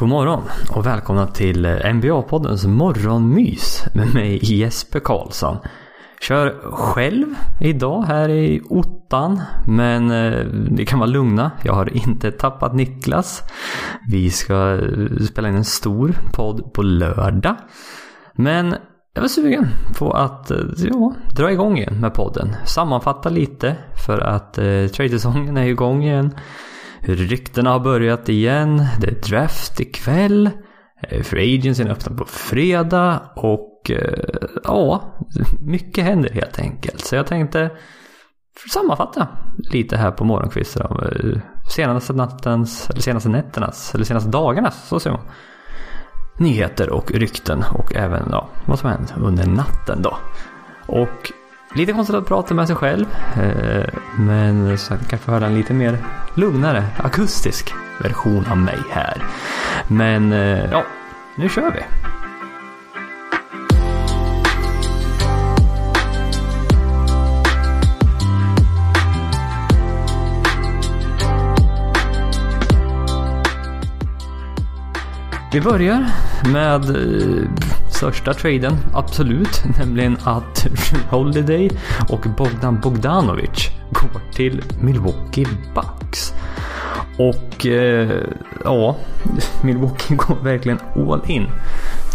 God morgon och välkomna till eh, NBA-poddens morgonmys med mig Jesper Karlsson. Kör själv idag här i ottan men eh, det kan vara lugna. Jag har inte tappat Niklas. Vi ska eh, spela in en stor podd på lördag. Men jag var sugen på att ja, dra igång igen med podden. Sammanfatta lite för att eh, tradesäsongen är igång igen. Ryktena har börjat igen. Det är draft ikväll. Eh, Free Agency öppnar på fredag och eh, ja, mycket händer helt enkelt. Så jag tänkte sammanfatta lite här på morgonkvisten av eh, senaste nattens, eller senaste nätternas, eller senaste dagarnas, så ser man. Nyheter och rykten och även ja, vad som hänt under natten då. Och Lite konstigt att prata med sig själv. Eh, men så att ni kan få höra en lite mer lugnare, akustisk version av mig här. Men eh, ja, nu kör vi. Vi börjar med eh, största traden, absolut, nämligen att Holiday och Bogdan Bogdanovic går till Milwaukee Bucks. Och eh, ja, Milwaukee går verkligen all in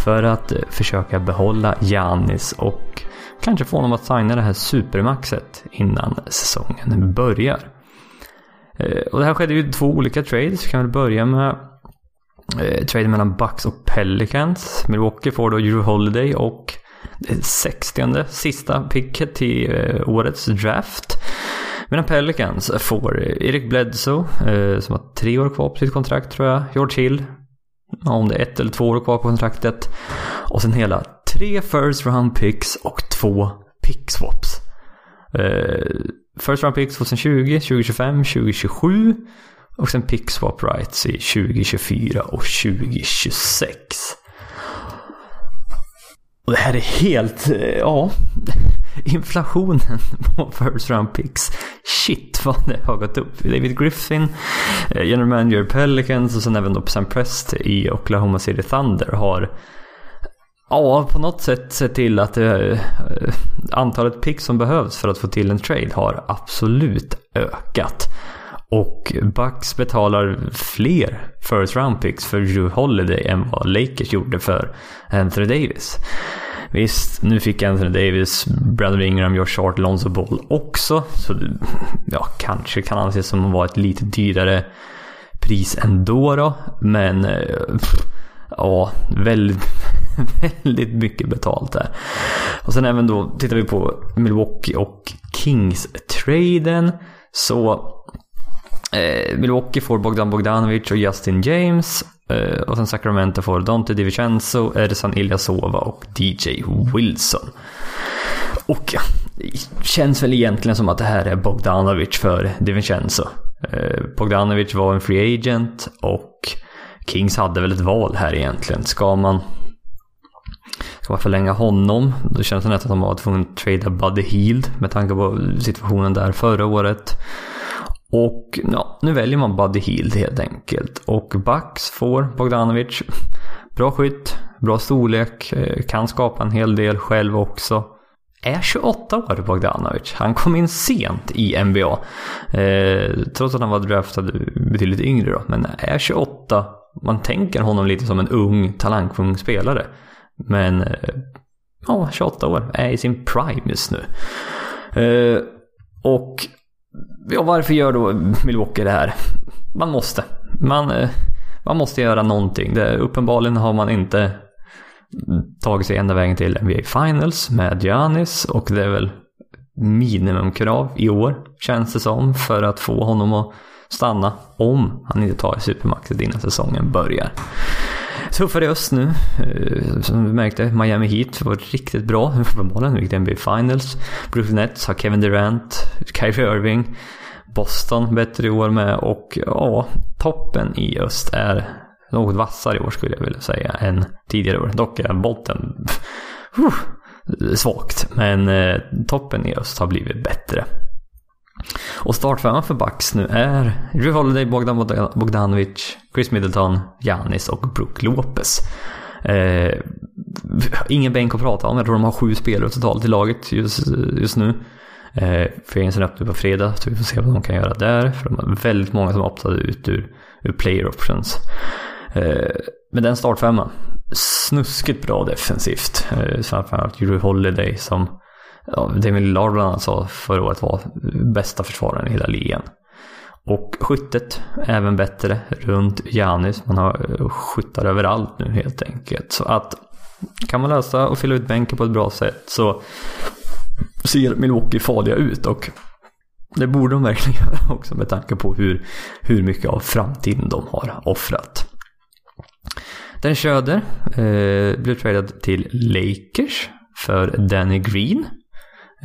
för att eh, försöka behålla Janis och kanske få honom att signa det här supermaxet innan säsongen börjar. Eh, och det här skedde ju två olika trades. Vi kan väl börja med eh, trade mellan Bucks och Pelicans. Milwaukee får då Drew Holiday och eh, det 60 sista picket till eh, årets draft. Medan Pelicans får eh, Erik Bledsoe, eh, som har tre år kvar på sitt kontrakt tror jag. George Hill, om det är ett eller två år kvar på kontraktet. Och sen hela tre first round picks och två pick swaps. Eh, first round picks 2020, 2025, 2027. Och sen Pixwap rights i 2024 och 2026. Och det här är helt, eh, ja, inflationen på first round picks. Shit vad det har gått upp. David Griffin, eh, general manager Pelicans och sen även då Sam Prest i Oklahoma City Thunder har Ja, på något sätt sett till att det, antalet picks som behövs för att få till en trade har absolut ökat. Och Bucks betalar fler first round picks för Drew Holiday än vad Lakers gjorde för Anthony Davis. Visst, nu fick Anthony Davis, Brandon Ingram, Josh Hart, Lonzo Ball också. Så ja, kanske kan anses som att vara ett lite dyrare pris ändå då. Men eh, ja, väldigt, väldigt mycket betalt där. Och sen även då tittar vi på Milwaukee och Kings-traden. Så Eh, Milwaukee får Bogdan Bogdanovic och Justin James. Eh, och sen Sacramento får Dante DiVincenzo, Ersan Ilyasova och DJ Wilson. Och ja, det känns väl egentligen som att det här är Bogdanovic för DiVincenzo. Eh, Bogdanovic var en free agent och Kings hade väl ett val här egentligen. Ska man Ska man förlänga honom? Då känns det nästan som att de var tvungna att trada Buddy Heald med tanke på situationen där förra året. Och ja, nu väljer man Buddy Hield helt enkelt. Och Bucks får Bogdanovic. Bra skytt, bra storlek, eh, kan skapa en hel del själv också. Är 28 år Bogdanovic. Han kom in sent i NBA. Eh, trots att han var draftad betydligt yngre då. Men är 28. Man tänker honom lite som en ung, talangfull spelare. Men eh, ja, 28 år. Är i sin prime just nu. Eh, och Ja, varför gör då Milwaukee det här? Man måste. Man, eh, man måste göra någonting. Det, uppenbarligen har man inte tagit sig ända vägen till NBA Finals med Giannis och det är väl minimumkrav i år känns det som för att få honom att stanna om han inte tar supermaxet innan säsongen börjar. Tuffare i öst nu. Eh, som vi märkte, Miami Heat var riktigt bra För målen, nu gick det NBA Finals. Brooklyn Nets har Kevin Durant, Kyrie Irving. Boston bättre i år med och ja, toppen i öst är något vassare i år skulle jag vilja säga än tidigare år. Dock är botten svagt, men eh, toppen i öst har blivit bättre. Och startfemman för Bucks nu är Drew Holiday, Bogdan Bogdanovic, Chris Middleton, Janis och Brook Lopez. Eh, ingen bänk att prata om. Jag tror de har sju spelare totalt i laget just, just nu. Eh, Föreningen öppnar på fredag så vi får se vad de kan göra där. För de har väldigt många som optade ut ur, ur player options. Eh, men den startfemman, snuskigt bra defensivt. Eh, framförallt Drew Holiday som ja, Damien Lillard bland annat sa förra året var bästa försvararen i hela ligan. Och skyttet även bättre runt Janis. Man har eh, skyttar överallt nu helt enkelt. Så att kan man lösa och fylla ut bänken på ett bra sätt så ser Milwaukee farliga ut. Och det borde de verkligen göra också med tanke på hur, hur mycket av framtiden de har offrat. Den Schöder eh, blev tradad till Lakers för Danny Green.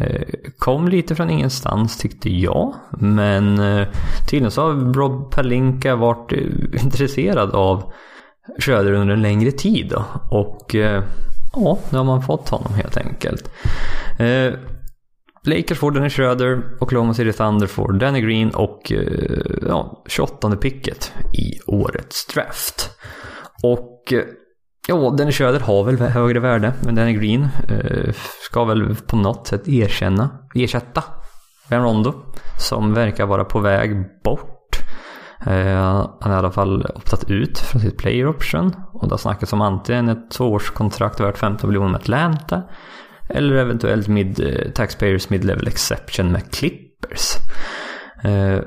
Eh, kom lite från ingenstans tyckte jag. Men eh, tydligen så har Rob Palinka varit eh, intresserad av Schröder under en längre tid. Då. Och ja, nu har man fått honom helt enkelt. Lakers får Danny Schröder, Oklahoma City Thunder får Danny Green och ja, 28 picket i årets draft. Och Ja, i Schröder har väl högre värde, men Danny Green eh, ska väl på något sätt erkänna, ersätta Ben Rondo, som verkar vara på väg bort. Eh, han har i alla fall optat ut från sitt player option och det har snackats om antingen ett tvåårskontrakt värt 15 miljoner med Atlanta eller eventuellt mid, eh, Taxpayers mid-level exception med Clippers. Eh,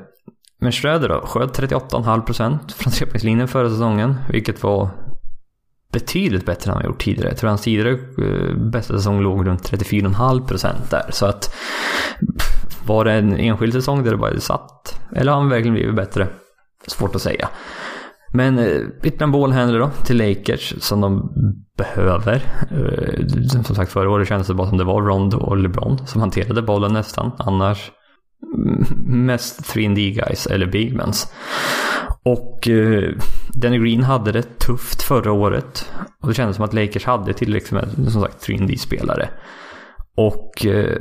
men Schröder då, sköt 38,5% från trepoängslinjen förra säsongen, vilket var betydligt bättre än han gjort tidigare. Jag tror hans tidigare eh, bästa säsong låg runt 34,5% där. Så att var det en enskild säsong där det bara satt? Eller har han verkligen blivit bättre? Svårt att säga. Men eh, ytterligare en Ballhandler då till Lakers som de behöver. Eh, som sagt förra året kändes det bara som det var Rondo och LeBron som hanterade bollen nästan. Annars mm, mest 3D guys eller bigmans. Och eh, Danny Green hade det tufft förra året. Och det kändes som att Lakers hade tillräckligt med som sagt 3D-spelare. Och eh,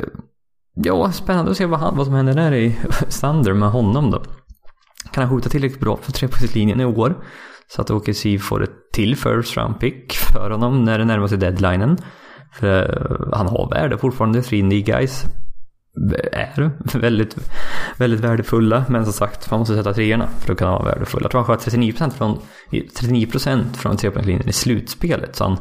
ja, spännande att se vad, han, vad som händer där i Thunder med honom då. Kan han skjuta tillräckligt bra för trepoängslinjen i år? Så att OKC får ett till first round pick för honom när det närmar sig deadlinen. För eh, han har värde fortfarande, 3D guys är väldigt, väldigt värdefulla. Men som sagt, man måste sätta treorna för att kunna vara värdefulla. Jag tror han sköt 39% från, 39% från trepoängslinjen i slutspelet. Så han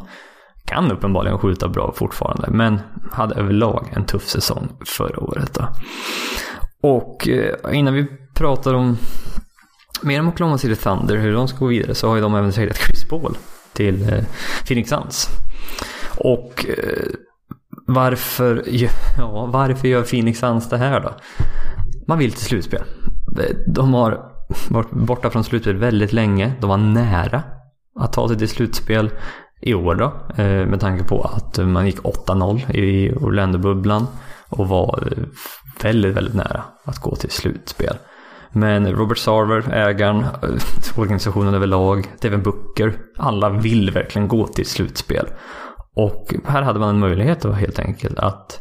kan uppenbarligen skjuta bra fortfarande. Men hade överlag en tuff säsong förra året. Då. Och eh, innan vi pratar om mer om Oklahoma City Thunder, hur de ska gå vidare, så har ju de även säkrat Chris Paul till eh, Phoenix Suns. Och eh, varför, ja, varför gör Phoenix Suns det här då? Man vill till slutspel. De har varit borta från slutspel väldigt länge. De var nära att ta sig till slutspel i år då. Eh, med tanke på att man gick 8-0 i Orlando-bubblan. Och var eh, väldigt, väldigt nära att gå till slutspel. Men Robert Sarver, ägaren, eh, organisationen överlag, Devin Booker. Alla vill verkligen gå till slutspel. Och här hade man en möjlighet då helt enkelt att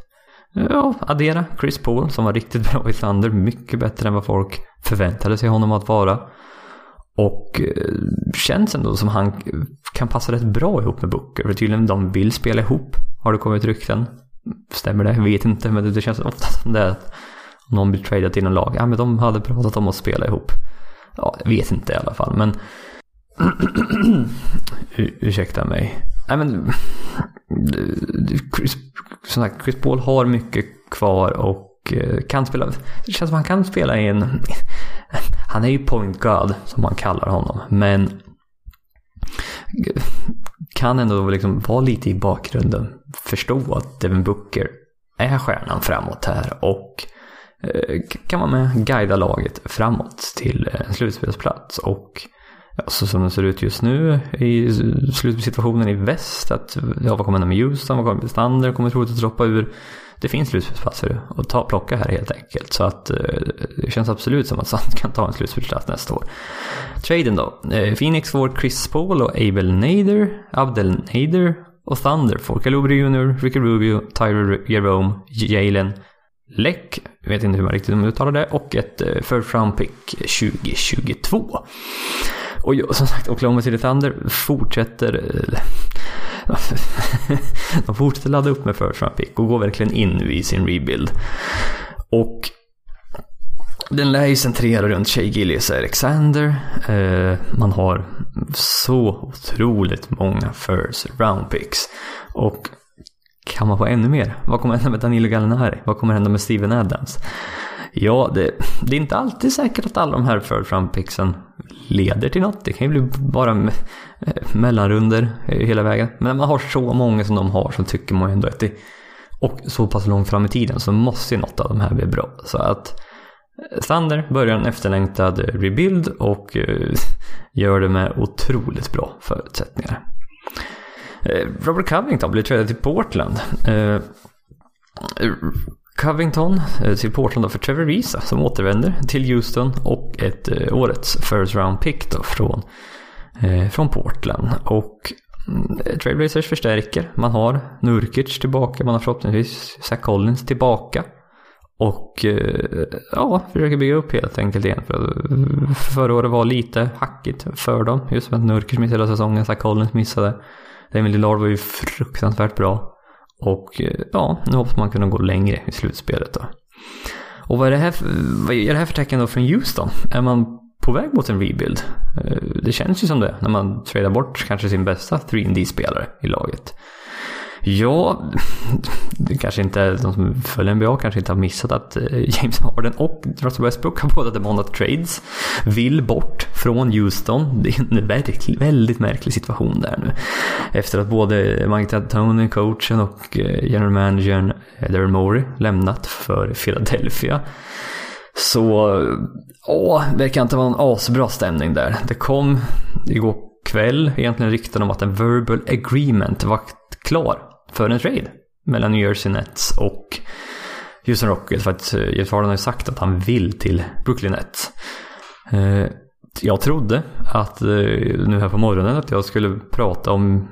ja, addera Chris Paul som var riktigt bra i Thunder. Mycket bättre än vad folk förväntade sig honom att vara. Och eh, känns ändå som han kan passa rätt bra ihop med Booker. För tydligen de vill spela ihop. Har det kommit rykten? Stämmer det? Jag vet inte. Men det känns ofta som det. Att om någon blir tradad till någon lag. Ja men de hade pratat om att spela ihop. Ja, jag vet inte i alla fall. Men ursäkta mig. Nej men Chris, som sagt, Chris Paul har mycket kvar och eh, kan spela. Det känns som han kan spela i en... Han är ju point guard som man kallar honom. Men kan ändå liksom vara lite i bakgrunden. Förstå att Devin Booker är stjärnan framåt här och eh, kan vara med guida laget framåt till eh, en slutspelsplats. Och Alltså som det ser ut just nu i slutsituationen i väst. Att, ja, vad kommer hända med Houston? Vad kommer med Stander? Kommer troligtvis att droppa ur. Det finns slutspelsplatser att ta, plocka här helt enkelt. Så att eh, det känns absolut som att Sand kan ta en slutspelsplats nästa år. Traden då. Eh, Phoenix får Chris Paul och Abel Nader. Abdel Nader. Och Thunder får Calubri Jr, Ricky Rubio, Tyler Jerome, Jalen Leck, jag vet inte hur man riktigt uttalar det, och ett eh, first round pick 2022. Och som sagt, Oklahoma City Thunder fortsätter eh, de fortsätter ladda upp med first round pick och går verkligen in nu i sin rebuild. Och den lär ju centrera runt Shea och Alexander. Eh, man har så otroligt många first round picks. Och kan man få ännu mer? Vad kommer hända med Danilo Gallinari? Vad kommer hända med Steven Adams? Ja, det, det, är inte alltid säkert att alla de här för fram pixen leder till något. Det kan ju bli bara me eh, mellanrunder hela vägen. Men när man har så många som de har så tycker man ju ändå att det och så pass långt fram i tiden så måste ju något av de här bli bra. Så att eh, Thunder börjar en efterlängtad rebuild och eh, gör det med otroligt bra förutsättningar. Robert Covington blir tradad till Portland. Covington eh, till Portland för Trevor Risa som återvänder till Houston och ett eh, årets first round pick då från, eh, från Portland. Och mm, Trailblazers förstärker. Man har Nurkic tillbaka, man har förhoppningsvis Zach Collins tillbaka. Och eh, ja, försöker bygga upp helt enkelt igen. För förra året var lite hackigt för dem. Just för att Nurkic missade hela säsongen, Zach Collins missade. Emil Lillard var ju fruktansvärt bra. Och eh, ja, nu hoppas man kunna gå längre i slutspelet då. Och vad är det här för, vad är det här för tecken då från Houston? Är man på väg mot en rebuild? Eh, det känns ju som det när man tradar bort kanske sin bästa 3D-spelare i laget. Ja, det kanske inte, de som följer NBA kanske inte har missat att eh, James Harden och Russell Westbrook har båda demandat trades. Vill bort från Houston. Det är en väldigt, väldigt märklig situation där nu. Efter att både Mike D'Antoni, coachen och eh, general managern eh, Daryl Morey lämnat för Philadelphia. Så, åh, det verkar inte vara en asbra stämning där. Det kom igår kväll egentligen rykten om att en verbal agreement var klar för en trade mellan New Jersey Nets och Houston Rockets. För att eh, Jeff Harden har ju sagt att han vill till Brooklyn Nets. Eh, jag trodde att eh, nu här på morgonen att jag skulle prata om,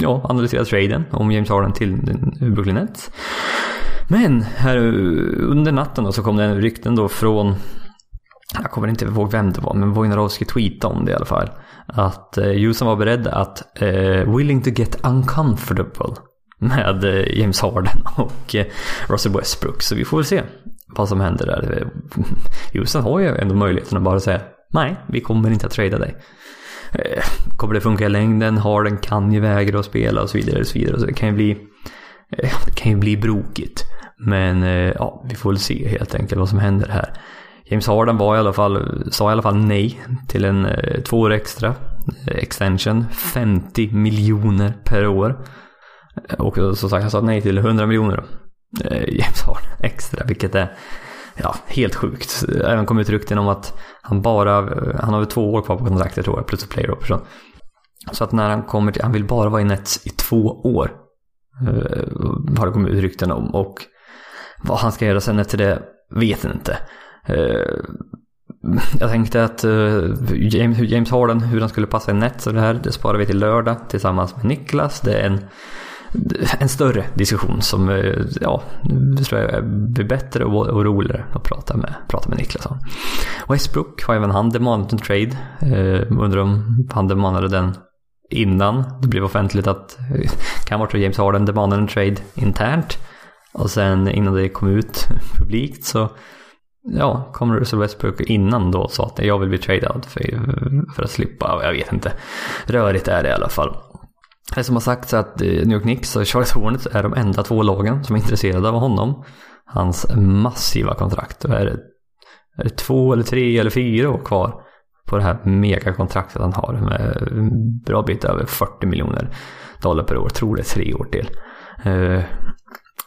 ja, analysera traden om James Harden till Brooklyn Nets. Men här under natten då så kom det rykten då från jag kommer inte ihåg vem det var, men Wojnarowski tweetade om det i alla fall. Att eh, Houston var beredd att eh, willing to get uncomfortable med eh, James Harden och eh, Russell Westbrook. Så vi får väl se vad som händer där. Houston har ju ändå möjligheten att bara säga nej, vi kommer inte att trada dig. Eh, kommer det funka i längden? Harden kan ju vägra att spela och så vidare. Och så vidare. Så det kan ju bli, det kan ju bli brokigt. Men ja, vi får väl se helt enkelt vad som händer här. James Harden var i alla fall, sa i alla fall nej till en två år extra extension. 50 miljoner per år. Och som sagt, han sa nej till 100 miljoner eh, James Harden extra, vilket är ja, helt sjukt. Även kom ut rykten om att han bara, eh, han har väl två år kvar på kontraktet tror jag, plus player option. Så att när han kommer till, han vill bara vara i Nets i två år. Eh, har det kommit ut rykten om. Och vad han ska göra sen efter det vet jag inte. Eh, jag tänkte att eh, James, James Harden, hur han skulle passa i Nets och det här, det sparar vi till lördag tillsammans med Niklas. Det är en, en större diskussion som eh, ja, tror jag blir bättre och, och roligare att prata med, prata med Niklas om. Westbrook har även han demandat en trade. Eh, undrar om han demandade den innan det blev offentligt att eh, Kammart och James Harden demandade en trade internt. Och sen innan det kom ut publikt så ja, kom Russell Westbrook innan då sa att jag vill bli tradad för, för att slippa, jag vet inte. Rörigt är det i alla fall. Det som har sagts är att New York Knicks och Charles Hornets är de enda två lagen som är intresserade av honom. Hans massiva kontrakt. Då är det, är det två eller tre eller fyra år kvar på det här megakontraktet han har med en bra bit över 40 miljoner dollar per år. Tror det är tre år till. Eh,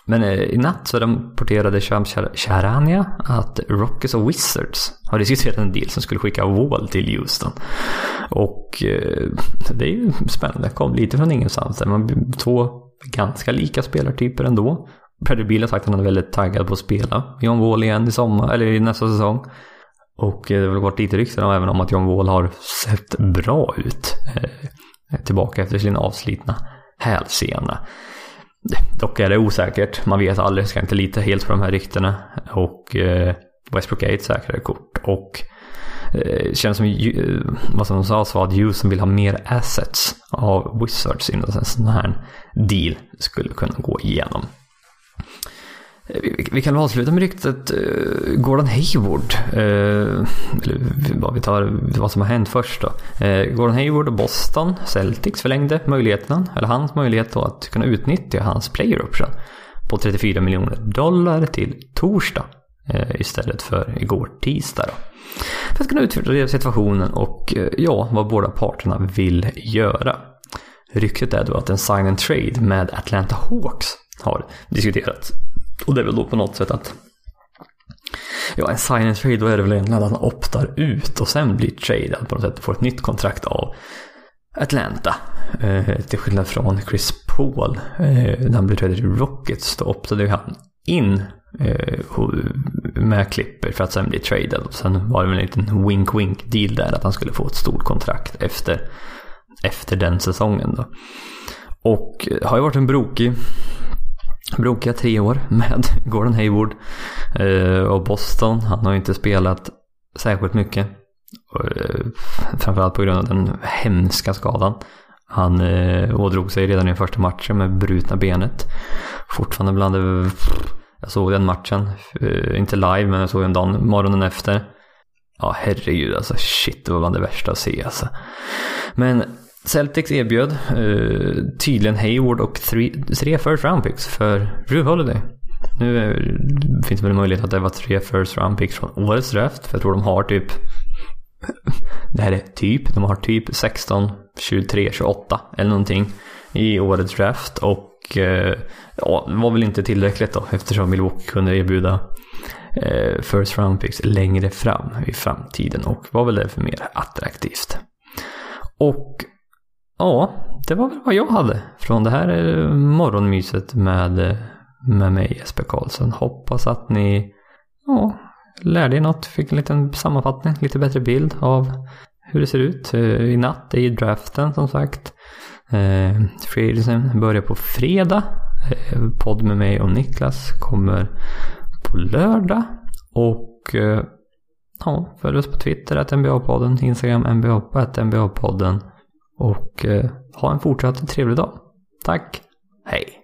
men eh, i natt så rapporterade Shams Charania att Rockets och Wizards har diskuterat en deal som skulle skicka Wall till Houston. Och eh, det är ju spännande, det kom lite från ingenstans. Man två ganska lika spelartyper ändå. Bradley Beal har sagt att han är väldigt taggad på att spela John Wall igen i sommar, eller i nästa säsong. Och eh, det har väl varit lite rykten även om att John Wall har sett bra ut. tillbaka efter sin avslitna hälsena. Dock är det osäkert. Man vet aldrig, ska inte lita helt på de här ryktena. Och eh, Westbrook är ett säkrare kort. Och eh, känns som, eh, vad som sa, så att Houston vill ha mer assets av Wizards innan en sån här deal skulle kunna gå igenom. Vi, kan avsluta med ryktet uh, Gordon Hayward. Uh, eller vi tar vad som har hänt först då. Uh, Gordon Hayward och Boston Celtics förlängde möjligheten, eller hans möjlighet då att kunna utnyttja hans player option på 34 miljoner dollar till torsdag istället för igår tisdag. Då. För att kunna utvärdera situationen och ja, vad båda parterna vill göra. Ryktet är då att en sign and trade med Atlanta Hawks har diskuterats. Och det är väl då på något sätt att Ja, en sign and trade då är det väl egentligen att han optar ut och sen blir tradad på något sätt och får ett nytt kontrakt av Atlanta. Eh, till skillnad från Chris Paul. Eh, när han blev tradad till Rockets då optade han in eh, med Clipper för att sen bli tradad. Och sen var det väl en liten wink-wink deal där att han skulle få ett stort kontrakt efter, efter den säsongen då. Och eh, har ju varit en brokig brokiga tre år med Gordon Hayward eh, och Boston. Han har ju inte spelat särskilt mycket. Eh, framförallt på grund av den hemska skadan. Han eh, ådrog sig redan i första matchen med brutna benet. Fortfarande bland det... Jag såg den matchen. Eh, inte live men jag såg den dagen, morgonen efter. Ja herregud alltså shit det var bland det värsta att se alltså. Men Celtics erbjöd uh, tydligen Hayward och three, tre first round picks för Drew Holiday. Nu är, finns det väl en möjlighet att det var tre first round picks från årets draft. För jag tror de har typ det här är typ, de har typ 16, 23, 28 eller någonting i årets draft. Och uh, ja, det var väl inte tillräckligt då eftersom Milwaukee kunde erbjuda uh, first round picks längre fram i framtiden och var väl därför mer attraktivt. Och Ja, det var väl vad jag hade från det här eh, morgonmyset med, eh, med mig Jesper Karlsson. Hoppas att ni ja, lärde er något, fick en liten sammanfattning, lite bättre bild av hur det ser ut eh, i natt är ju draften som sagt. Eh, börjar på fredag. Eh, podd med mig och Niklas kommer på lördag. Och eh, ja, följ oss på Twitter, att NBA-podden, Instagram, NBA, att NBA-podden. Och eh, ha en fortsatt trevlig dag. Tack. Hej.